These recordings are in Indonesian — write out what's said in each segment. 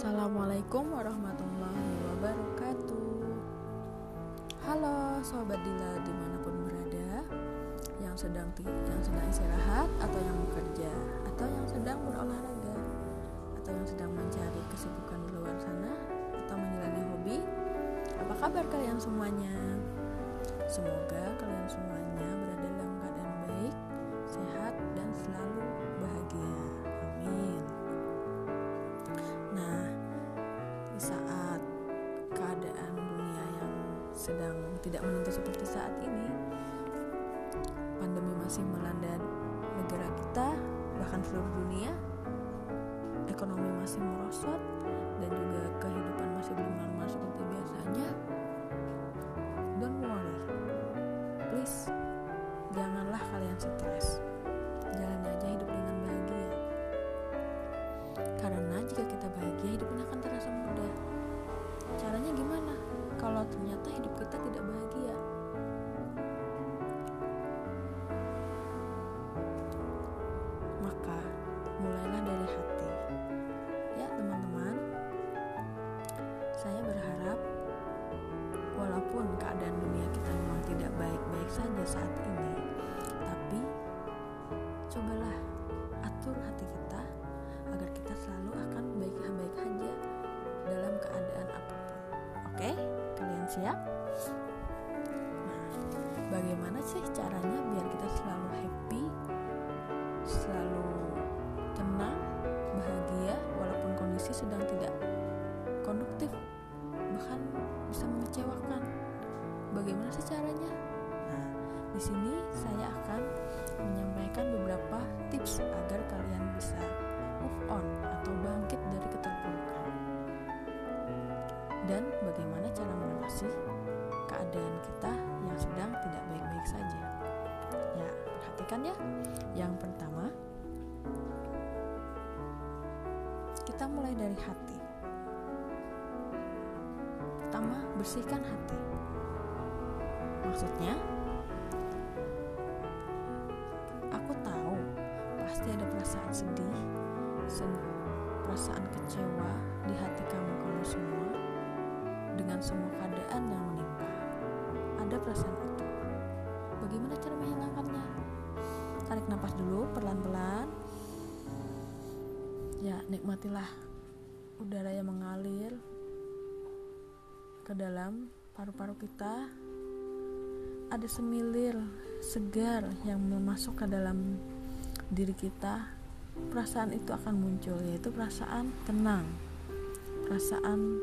Assalamualaikum warahmatullahi wabarakatuh Halo sobat Dila di mana pun berada Yang sedang yang sedang istirahat atau yang bekerja Atau yang sedang berolahraga Atau yang sedang mencari kesibukan di luar sana Atau menjalani hobi Apa kabar kalian semuanya? Semoga kalian semuanya berada sedang tidak menentu seperti saat ini, pandemi masih melanda negara kita, bahkan seluruh dunia, ekonomi masih merosot, dan juga kehidupan masih belum normal seperti biasanya. Don't worry, please, janganlah kalian stres. Jalani aja hidup dengan bahagia. Karena jika kita bahagia, hidup ini akan terasa mudah. Caranya gimana? Kalau ternyata hidup kita tidak bahagia. Maka mulailah dari hati. Ya, teman-teman. Saya berharap walaupun keadaan dunia kita memang tidak baik-baik saja saat ini, tapi cobalah atur hati kita agar kita selalu akan baik-baik saja dalam keadaan apa pun. Oke, kalian siap? Nah, bagaimana sih caranya biar kita selalu happy, selalu tenang, bahagia walaupun kondisi sedang tidak konduktif, bahkan bisa mengecewakan. Bagaimana sih caranya? Nah, di sini saya akan menyampaikan beberapa tips agar kalian bisa move on atau bangkit dari keadaan kita yang sedang tidak baik-baik saja. Ya, perhatikan ya. Yang pertama, kita mulai dari hati. Pertama, bersihkan hati. Maksudnya, Bagaimana cara menghilangkannya? Tarik nafas dulu pelan-pelan. Ya, nikmatilah udara yang mengalir ke dalam paru-paru kita. Ada semilir segar yang masuk ke dalam diri kita. Perasaan itu akan muncul, yaitu perasaan tenang, perasaan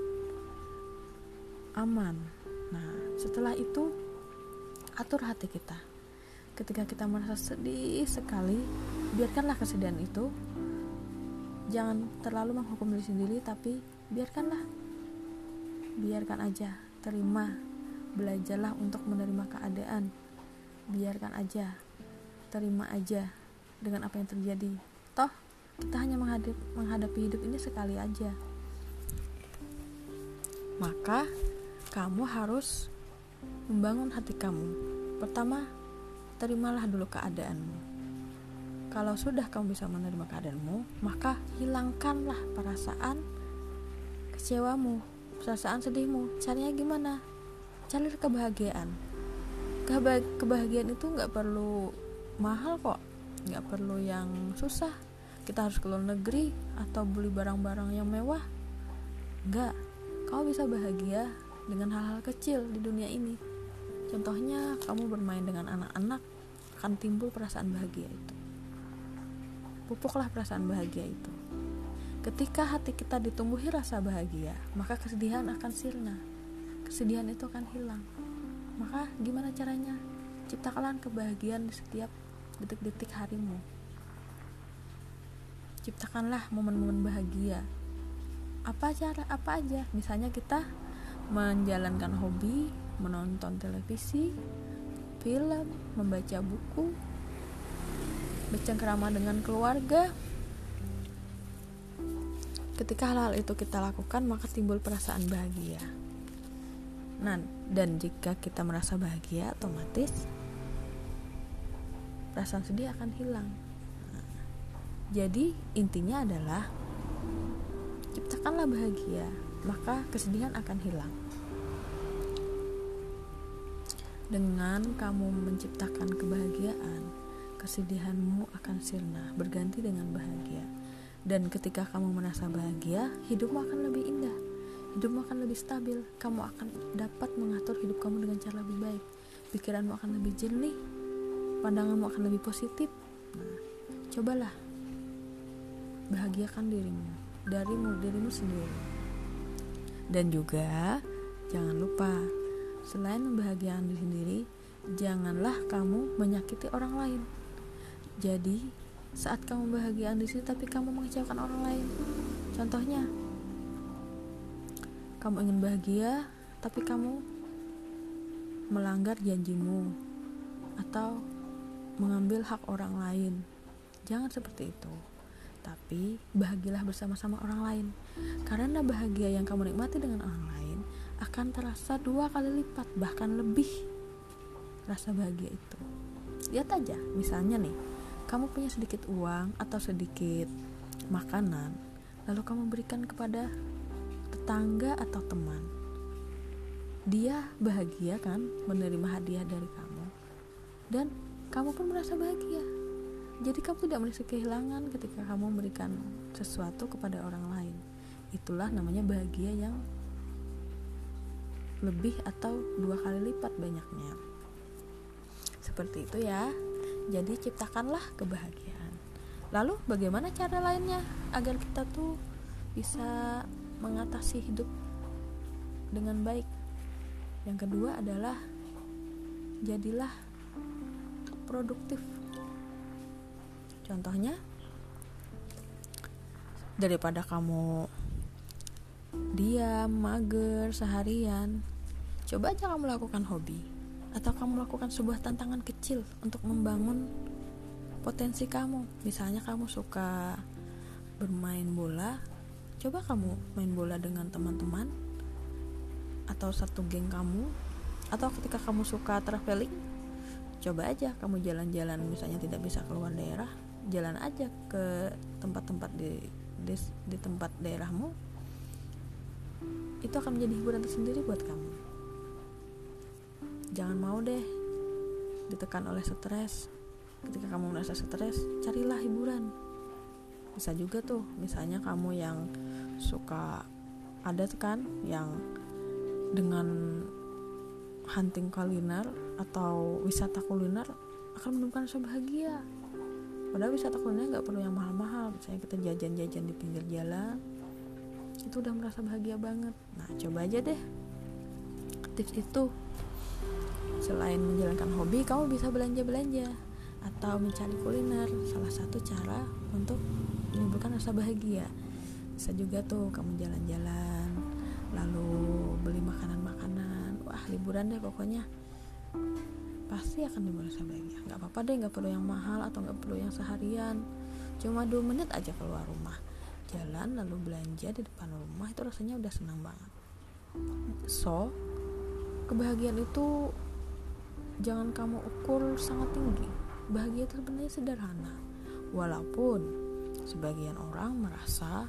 aman. Nah, setelah itu atur hati kita. Ketika kita merasa sedih sekali, biarkanlah kesedihan itu. Jangan terlalu menghukum diri sendiri, tapi biarkanlah. Biarkan aja, terima. Belajarlah untuk menerima keadaan. Biarkan aja, terima aja dengan apa yang terjadi. Toh, kita hanya menghadapi, menghadapi hidup ini sekali aja. Maka, kamu harus membangun hati kamu. Pertama, terimalah dulu keadaanmu. Kalau sudah kamu bisa menerima keadaanmu, maka hilangkanlah perasaan kecewamu, perasaan sedihmu. Caranya gimana? Cari kebahagiaan. Kebahagiaan itu nggak perlu mahal kok, nggak perlu yang susah. Kita harus ke luar negeri atau beli barang-barang yang mewah. Enggak, kamu bisa bahagia dengan hal-hal kecil di dunia ini. Contohnya, kamu bermain dengan anak-anak, akan timbul perasaan bahagia itu. Pupuklah perasaan bahagia itu. Ketika hati kita ditumbuhi rasa bahagia, maka kesedihan akan sirna. Kesedihan itu akan hilang. Maka gimana caranya? Ciptakanlah kebahagiaan di setiap detik-detik harimu. Ciptakanlah momen-momen bahagia. Apa cara apa aja? Misalnya kita menjalankan hobi, menonton televisi, film, membaca buku, bercengkrama dengan keluarga. Ketika hal-hal itu kita lakukan, maka timbul perasaan bahagia. Nah, dan jika kita merasa bahagia, otomatis perasaan sedih akan hilang. Jadi intinya adalah ciptakanlah bahagia maka kesedihan akan hilang dengan kamu menciptakan kebahagiaan kesedihanmu akan sirna berganti dengan bahagia. Dan ketika kamu merasa bahagia hidupmu akan lebih indah. Hidupmu akan lebih stabil. Kamu akan dapat mengatur hidup kamu dengan cara lebih baik. Pikiranmu akan lebih jernih. Pandanganmu akan lebih positif. Nah cobalah bahagiakan dirimu darimu dirimu sendiri. Dan juga jangan lupa selain membahagiakan diri sendiri janganlah kamu menyakiti orang lain. Jadi saat kamu bahagia di sini tapi kamu mengecewakan orang lain contohnya kamu ingin bahagia tapi kamu melanggar janjimu atau mengambil hak orang lain. Jangan seperti itu. Tapi bahagialah bersama-sama orang lain. Karena bahagia yang kamu nikmati dengan orang lain akan terasa dua kali lipat bahkan lebih. Rasa bahagia itu. Lihat aja misalnya nih kamu punya sedikit uang atau sedikit makanan lalu kamu berikan kepada tetangga atau teman. Dia bahagia kan menerima hadiah dari kamu. Dan kamu pun merasa bahagia. Jadi kamu tidak merasa kehilangan ketika kamu memberikan sesuatu kepada orang lain. Itulah namanya bahagia yang lebih atau dua kali lipat banyaknya seperti itu ya jadi ciptakanlah kebahagiaan lalu bagaimana cara lainnya agar kita tuh bisa mengatasi hidup dengan baik. Yang kedua adalah jadilah produktif. Contohnya daripada kamu diam, mager seharian, coba aja kamu lakukan hobi atau kamu lakukan sebuah tantangan kecil untuk membangun potensi kamu. Misalnya kamu suka bermain bola, coba kamu main bola dengan teman-teman atau satu geng kamu. Atau ketika kamu suka traveling coba aja kamu jalan-jalan misalnya tidak bisa keluar daerah jalan aja ke tempat-tempat di, di di tempat daerahmu itu akan menjadi hiburan tersendiri buat kamu. Jangan mau deh ditekan oleh stres. Ketika kamu merasa stres carilah hiburan. Bisa juga tuh misalnya kamu yang suka ada kan yang dengan hunting kuliner atau wisata kuliner akan menemukan rasa bahagia. Padahal wisata kuliner nggak perlu yang mahal-mahal. Misalnya kita jajan-jajan di pinggir jalan itu udah merasa bahagia banget. Nah coba aja deh. Tips itu. Selain menjalankan hobi kamu bisa belanja-belanja atau mencari kuliner. Salah satu cara untuk menimbulkan rasa bahagia. Bisa juga tuh kamu jalan-jalan lalu beli makanan-makanan. Wah liburan deh pokoknya. Pasti akan timbul rasa bahagia. Nggak apa-apa deh nggak perlu yang mahal atau nggak perlu yang seharian. Cuma dua menit aja keluar rumah jalan lalu belanja di depan rumah itu rasanya udah senang banget so kebahagiaan itu jangan kamu ukur sangat tinggi bahagia itu sebenarnya sederhana walaupun Sebagian orang merasa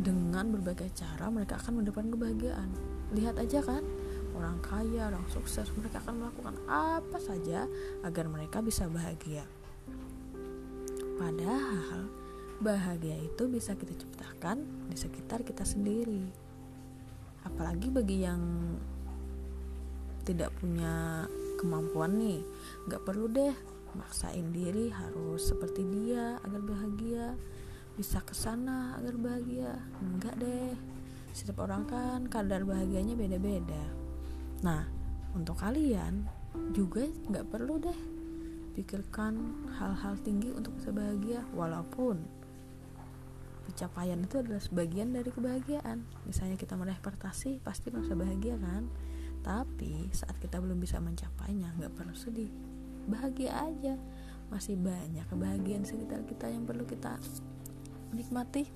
dengan berbagai cara mereka akan mendapatkan kebahagiaan. Lihat aja kan, orang kaya, orang sukses, mereka akan melakukan apa saja agar mereka bisa bahagia. Padahal bahagia itu bisa kita ciptakan di sekitar kita sendiri. Apalagi bagi yang tidak punya kemampuan nih, nggak perlu deh maksain diri harus seperti dia agar bahagia bisa ke sana agar bahagia enggak deh setiap orang kan kadar bahagianya beda-beda nah untuk kalian juga nggak perlu deh pikirkan hal-hal tinggi untuk bisa bahagia walaupun pencapaian itu adalah sebagian dari kebahagiaan. Misalnya kita meraih prestasi pasti merasa bahagia kan? Tapi saat kita belum bisa mencapainya nggak perlu sedih. Bahagia aja. Masih banyak kebahagiaan sekitar kita yang perlu kita nikmati.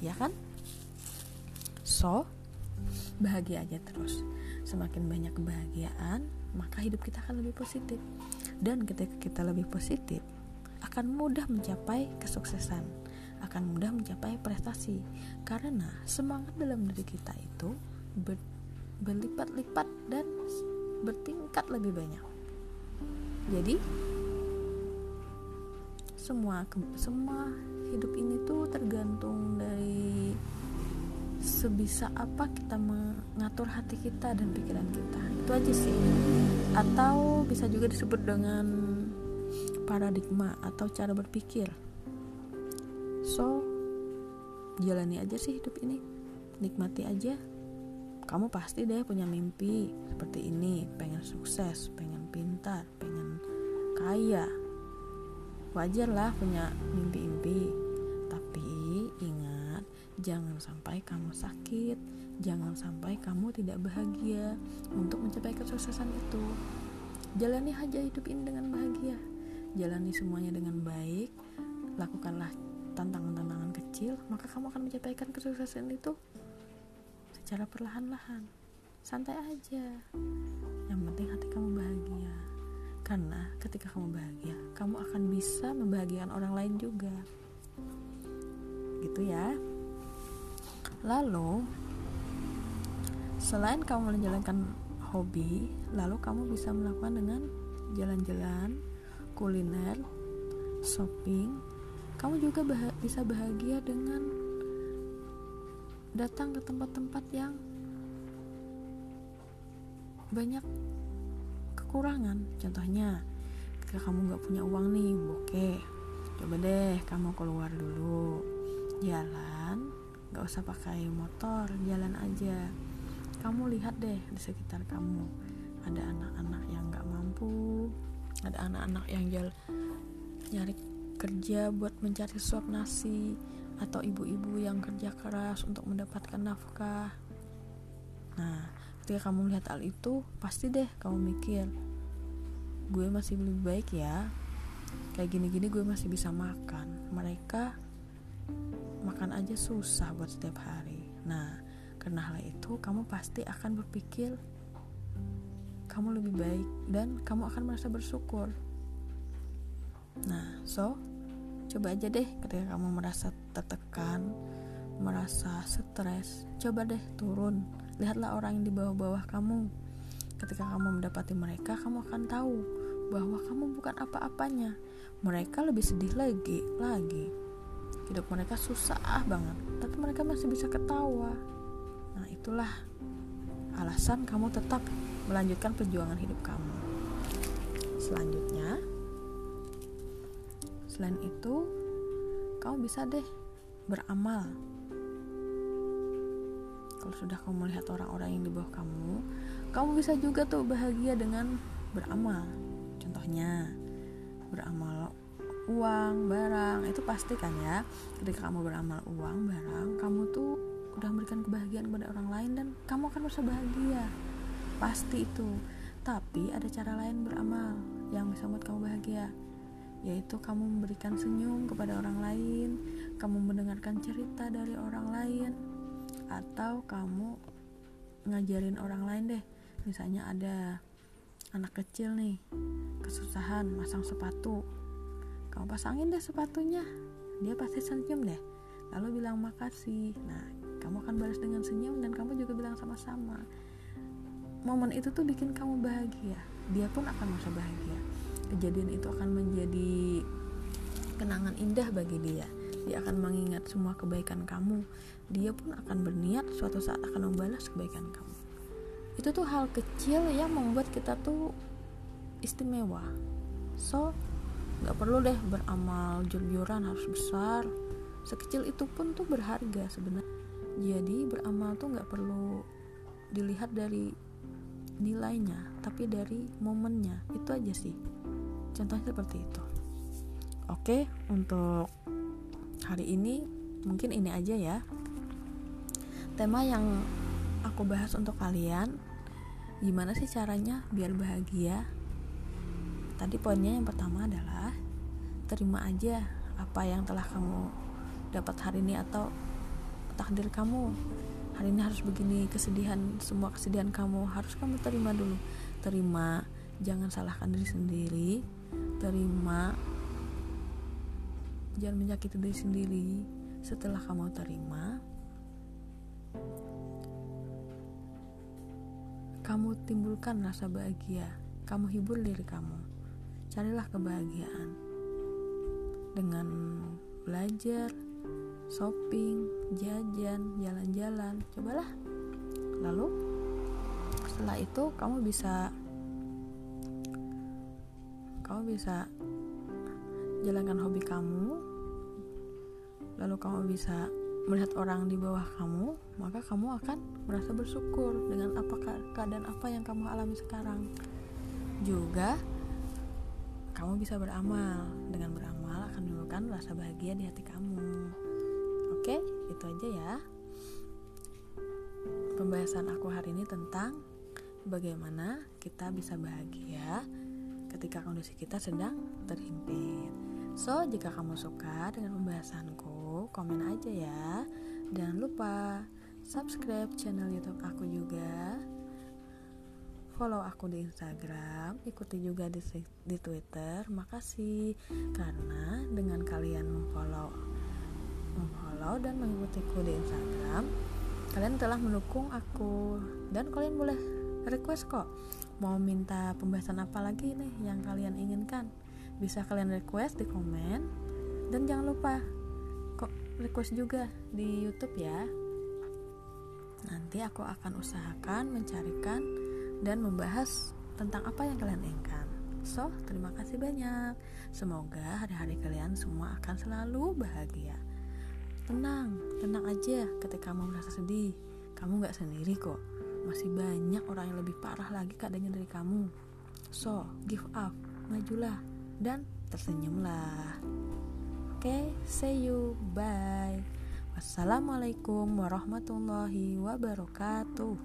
Ya kan? So bahagia aja terus. Semakin banyak kebahagiaan maka hidup kita akan lebih positif. Dan ketika kita lebih positif akan mudah mencapai kesuksesan akan mudah mencapai prestasi. Karena semangat dalam diri kita itu ber, berlipat-lipat dan bertingkat lebih banyak. Jadi semua semua hidup ini tuh tergantung dari sebisa apa kita mengatur hati kita dan pikiran kita. Itu aja sih. Atau bisa juga disebut dengan paradigma atau cara berpikir so jalani aja sih hidup ini. Nikmati aja. Kamu pasti deh punya mimpi seperti ini. Pengen sukses pengen pintar pengen kaya. Wajar lah punya mimpi-mimpi. Tapi ingat jangan sampai kamu sakit. Jangan sampai kamu tidak bahagia untuk mencapai kesuksesan itu. Jalani aja hidup ini dengan bahagia. Jalani semuanya dengan baik. Lakukanlah tantangan-tantangan kecil maka kamu akan mencapai kesuksesan itu secara perlahan-lahan santai aja yang penting hati kamu bahagia karena ketika kamu bahagia, kamu akan bisa membahagiakan orang lain juga. Gitu ya. Lalu selain kamu menjalankan hobi, lalu kamu bisa melakukan dengan jalan-jalan, kuliner, shopping. Kamu juga bah bisa bahagia dengan datang ke tempat-tempat yang banyak kekurangan. Contohnya ketika kamu nggak punya uang nih oke coba deh kamu keluar dulu. Jalan nggak usah pakai motor jalan aja. Kamu lihat deh di sekitar kamu ada anak-anak yang nggak mampu ada anak-anak yang jal nyari kerja buat mencari suap nasi atau ibu-ibu yang kerja keras untuk mendapatkan nafkah. Nah ketika kamu melihat hal itu pasti deh kamu mikir gue masih lebih baik ya. Kayak gini-gini gue masih bisa makan. Mereka makan aja susah buat setiap hari. Nah karena hal itu kamu pasti akan berpikir kamu lebih baik dan kamu akan merasa bersyukur nah so coba aja deh ketika kamu merasa tertekan merasa stres coba deh turun. Lihatlah orang yang di bawah-bawah kamu. Ketika kamu mendapati mereka kamu akan tahu bahwa kamu bukan apa-apanya. Mereka lebih sedih lagi lagi. Hidup mereka susah banget tapi mereka masih bisa ketawa. Nah itulah alasan kamu tetap melanjutkan perjuangan hidup kamu. Selanjutnya selain itu kamu bisa deh beramal. Kalau sudah kamu melihat orang-orang yang di bawah kamu kamu bisa juga tuh bahagia dengan beramal. Contohnya beramal uang barang itu pasti kan ya. Ketika kamu beramal uang barang kamu tuh udah memberikan kebahagiaan kepada orang lain dan kamu akan merasa bahagia. Pasti itu. Tapi ada cara lain beramal yang bisa membuat kamu bahagia yaitu kamu memberikan senyum kepada orang lain, kamu mendengarkan cerita dari orang lain, atau kamu ngajarin orang lain deh. Misalnya ada anak kecil nih kesusahan masang sepatu. Kamu pasangin deh sepatunya dia pasti senyum deh. Lalu bilang makasih. Nah kamu akan balas dengan senyum dan kamu juga bilang sama-sama. Momen itu tuh bikin kamu bahagia. Dia pun akan merasa bahagia kejadian itu akan menjadi kenangan indah bagi dia. Dia akan mengingat semua kebaikan kamu. Dia pun akan berniat suatu saat akan membalas kebaikan kamu. Itu tuh hal kecil yang membuat kita tuh istimewa. So nggak perlu deh beramal jor-joran harus besar. Sekecil itu pun tuh berharga sebenarnya. Jadi beramal tuh nggak perlu dilihat dari nilainya tapi dari momennya. Itu aja sih contohnya seperti itu. Oke untuk hari ini mungkin ini aja ya. Tema yang aku bahas untuk kalian gimana sih caranya biar bahagia? Tadi poinnya yang pertama adalah terima aja apa yang telah kamu dapat hari ini atau takdir kamu. Hari ini harus begini kesedihan semua kesedihan kamu harus kamu terima dulu. Terima jangan salahkan diri sendiri terima. Jangan menyakiti diri sendiri. Setelah kamu terima kamu timbulkan rasa bahagia. Kamu hibur diri kamu. Carilah kebahagiaan. Dengan belajar shopping jajan jalan-jalan cobalah. Lalu setelah itu kamu bisa kamu bisa jalankan hobi kamu lalu kamu bisa melihat orang di bawah kamu maka kamu akan merasa bersyukur dengan apa keadaan apa yang kamu alami sekarang. Juga kamu bisa beramal. Dengan beramal akan menimbulkan rasa bahagia di hati kamu. Oke itu aja ya. Pembahasan aku hari ini tentang bagaimana kita bisa bahagia ketika kondisi kita sedang terhimpit. So jika kamu suka dengan pembahasanku komen aja ya. Dan lupa subscribe channel youtube aku juga. Follow aku di Instagram, ikuti juga di, di Twitter. Makasih. Karena dengan kalian memfollow, memfollow dan mengikutiku di Instagram, kalian telah mendukung aku. Dan kalian boleh request kok mau minta pembahasan apa lagi nih yang kalian inginkan. Bisa kalian request di komen dan jangan lupa request juga di YouTube ya. Nanti aku akan usahakan mencarikan dan membahas tentang apa yang kalian inginkan. So, terima kasih banyak. Semoga hari-hari kalian semua akan selalu bahagia. Tenang, tenang aja ketika kamu merasa sedih. Kamu gak sendiri kok. Masih banyak orang yang lebih parah lagi keadaannya dari kamu. So, give up, majulah, dan tersenyumlah. Oke, okay, see you. Bye. Wassalamualaikum warahmatullahi wabarakatuh.